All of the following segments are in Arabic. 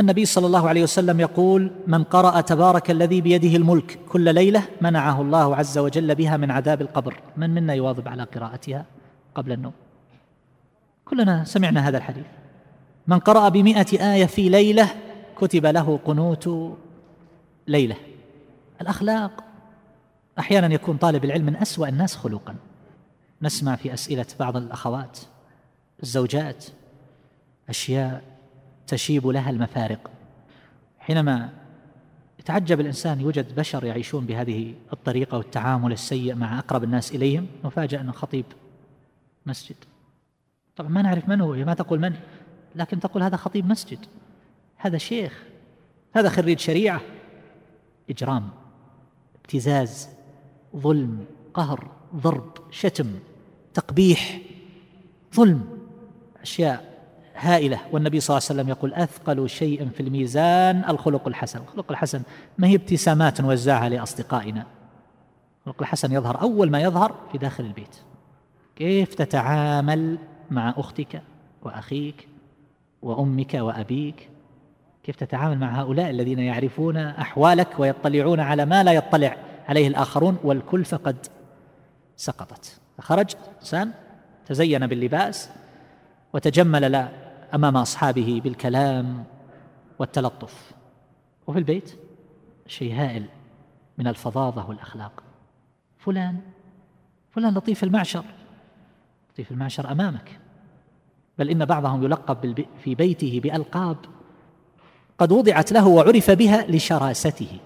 النبي صلى الله عليه وسلم يقول من قرأ تبارك الذي بيده الملك كل ليلة منعه الله عز وجل بها من عذاب القبر. من منا يواظب على قراءتها قبل النوم؟ كلنا سمعنا هذا الحديث. من قرأ بمئة آية في ليلة كتب له قنوت ليلة. الأخلاق أحيانا يكون طالب العلم من أسوأ الناس خلقا. نسمع في أسئلة بعض الأخوات الزوجات أشياء تشيب لها المفارق. حينما يتعجب الإنسان يوجد بشر يعيشون بهذه الطريقة والتعامل السيء مع أقرب الناس إليهم نفاجأ أنه خطيب مسجد. طبعا ما نعرف من هو ما تقول من لكن تقول هذا خطيب مسجد. هذا شيخ هذا خريج شريعة. إجرام ابتزاز ظلم قهر ضرب شتم تقبيح ظلم أشياء هائلة. والنبي صلى الله عليه وسلم يقول أثقل شيء في الميزان الخلق الحسن. الخلق الحسن ما هي ابتسامات نوزعها لأصدقائنا. الخلق الحسن يظهر أول ما يظهر في داخل البيت. كيف تتعامل مع أختك وأخيك وأمك وأبيك؟ كيف تتعامل مع هؤلاء الذين يعرفون أحوالك ويطلعون على ما لا يطلع عليه الآخرون؟ والكلفة قد سقطت. فخرج إنسان تزين باللباس وتجمل لا أمام أصحابه بالكلام والتلطف. وفي البيت شيء هائل من الفظاظة والأخلاق. فلان فلان لطيف المعشر. لطيف المعشر أمامك. بل إن بعضهم يلقب في بيته بألقاب قد وضعت له وعرف بها لشراسته.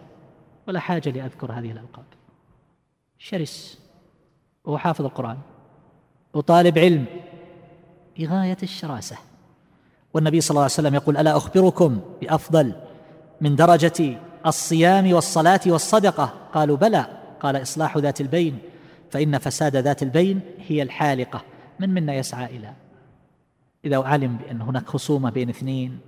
ولا حاجة لأذكر هذه الألقاب. شرس. وهو حافظ القرآن. وطالب علم. بغاية الشراسة. والنبي صلى الله عليه وسلم يقول ألا أخبركم بأفضل من درجة الصيام والصلاة والصدقة؟ قالوا بلى. قال إصلاح ذات البين. فإن فساد ذات البين هي الحالقة. من منا يسعى إلى؟ إذا علم بأن هناك خصومة بين اثنين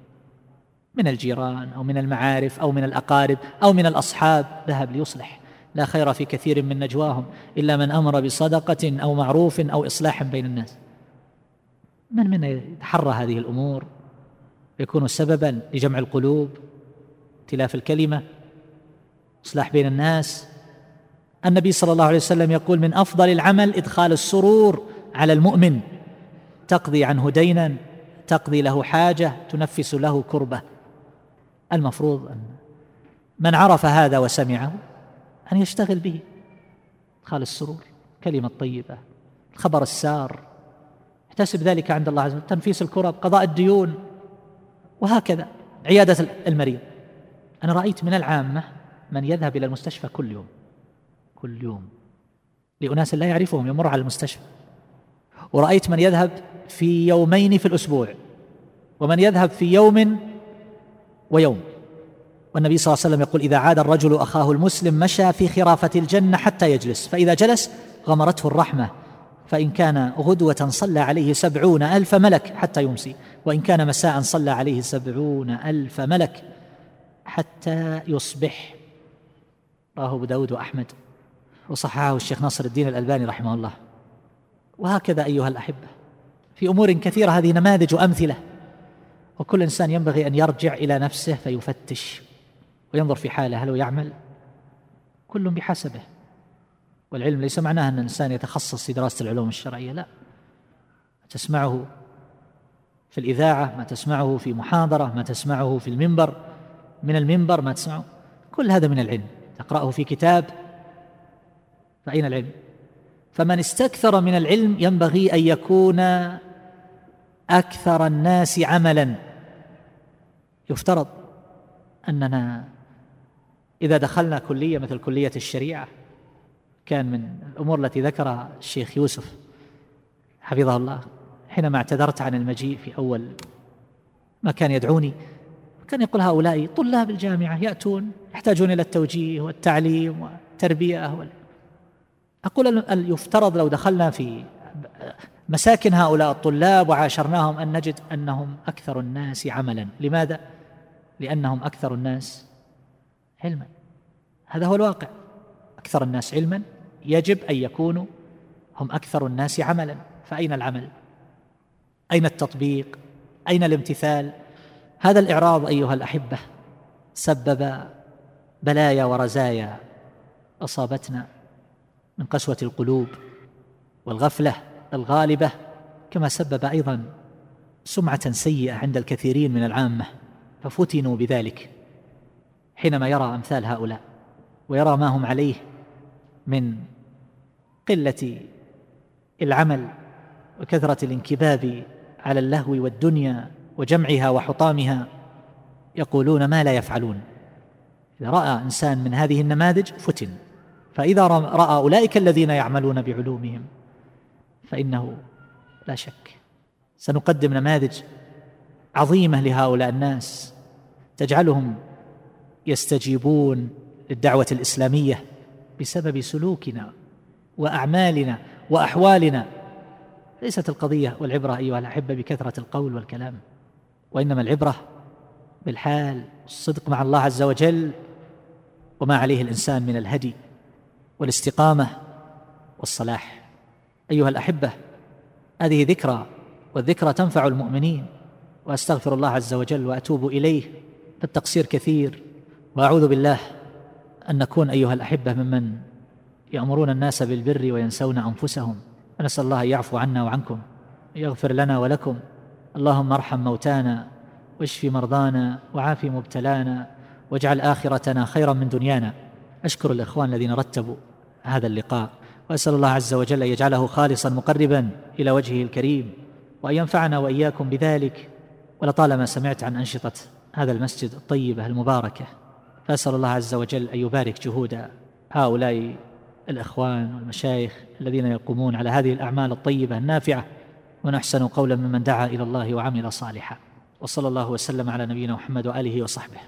من الجيران أو من المعارف أو من الأقارب أو من الأصحاب ذهب ليصلح. لا خير في كثير من نجواهم إلا من أمر بصدقة أو معروف أو إصلاح بين الناس. من منا يتحرى هذه الأمور؟ يكون سببا لجمع القلوب ائتلاف الكلمة إصلاح بين الناس. النبي صلى الله عليه وسلم يقول من أفضل العمل إدخال السرور على المؤمن. تقضي عنه دينا تقضي له حاجة تنفس له كربة. المفروض أن من عرف هذا وسمعه أن يشتغل به. إدخال السرور كلمة طيبة الخبر السار. احتسب ذلك عند الله عز وجل. تنفيس الكرب قضاء الديون. وهكذا. عيادة المريض. أنا رأيت من العامة من يذهب إلى المستشفى كل يوم. كل يوم. لأناس لا يعرفهم يمر على المستشفى. ورأيت من يذهب في يومين في الأسبوع. ومن يذهب في يوم ويوم. والنبي صلى الله عليه وسلم يقول إذا عاد الرجل أخاه المسلم مشى في خرافة الجنة حتى يجلس. فإذا جلس غمرته الرحمة. فإن كان غدوة صلى عليه سبعون ألف ملك حتى يمسي وإن كان مساء صلى عليه سبعون ألف ملك حتى يصبح. رواه أبو داود وأحمد وصححه الشيخ ناصر الدين الألباني رحمه الله. وهكذا أيها الأحبة في أمور كثيرة هذه نماذج وأمثلة وكل إنسان ينبغي أن يرجع إلى نفسه فيفتش وينظر في حاله هل هو يعمل؟ كل بحسبه. والعلم ليس معناه أن الإنسان يتخصص في دراسة العلوم الشرعية لا. تسمعه في الإذاعة ما تسمعه في محاضرة ما تسمعه في المنبر من المنبر ما تسمعه. كل هذا من العلم. تقرأه في كتاب فأين العلم؟ فمن استكثر من العلم ينبغي أن يكون أكثر الناس عملا. يفترض أننا إذا دخلنا كلية مثل كلية الشريعة كان من الأمور التي ذكرها الشيخ يوسف حفظه الله. حينما اعتذرت عن المجيء في أول ما كان يدعوني كان يقول هؤلاء طلاب الجامعة يأتون يحتاجون إلى التوجيه والتعليم والتربية وال... أقول يفترض لو دخلنا في مساكن هؤلاء الطلاب وعاشرناهم أن نجد أنهم أكثر الناس عملا؟ لماذا؟ لأنهم أكثر الناس علما. هذا هو الواقع. أكثر الناس علما يجب أن يكونوا هم أكثر الناس عملا. فأين العمل؟ أين التطبيق؟ أين الامتثال؟ هذا الإعراض أيها الأحبة سبب بلايا ورزايا أصابتنا من قسوة القلوب والغفلة الغالبة كما سبب أيضا سمعة سيئة عند الكثيرين من العامة. ففتنوا بذلك حينما يرى أمثال هؤلاء ويرى ما هم عليه من قلة العمل وكثرة الانكباب على اللهو والدنيا وجمعها وحطامها يقولون ما لا يفعلون. إذا رأى إنسان من هذه النماذج فتن. فإذا رأى أولئك الذين يعملون بعلومهم فإنه لا شك سنقدم نماذج عظيمة لهؤلاء الناس تجعلهم يستجيبون للدعوة الإسلامية بسبب سلوكنا. وأعمالنا وأحوالنا. ليست القضية والعبرة أيها الأحبة بكثرة القول والكلام وإنما العبرة بالحال الصدق مع الله عز وجل وما عليه الإنسان من الهدي والاستقامة والصلاح. أيها الأحبة هذه ذكرى والذكرى تنفع المؤمنين وأستغفر الله عز وجل وأتوب إليه فالتقصير كثير وأعوذ بالله أن نكون أيها الأحبة ممن يأمرون الناس بالبر وينسون أنفسهم. ونسال الله أن يعفو عنا وعنكم يغفر لنا ولكم. اللهم ارحم موتانا واشف مرضانا وعاف مبتلانا واجعل آخرتنا خيرا من دنيانا. أشكر الإخوان الذين رتبوا هذا اللقاء وأسأل الله عز وجل أن يجعله خالصا مقربا إلى وجهه الكريم وأن ينفعنا وإياكم بذلك. ولطالما سمعت عن أنشطة هذا المسجد الطيبة المباركة فأسأل الله عز وجل أن يبارك جهود هؤلاء الإخوان والمشايخ الذين يقومون على هذه الأعمال الطيبة النافعة ونحسن قولا ممن دعا إلى الله وعمل صالحا. وصلى الله وسلم على نبينا محمد وآله وصحبه.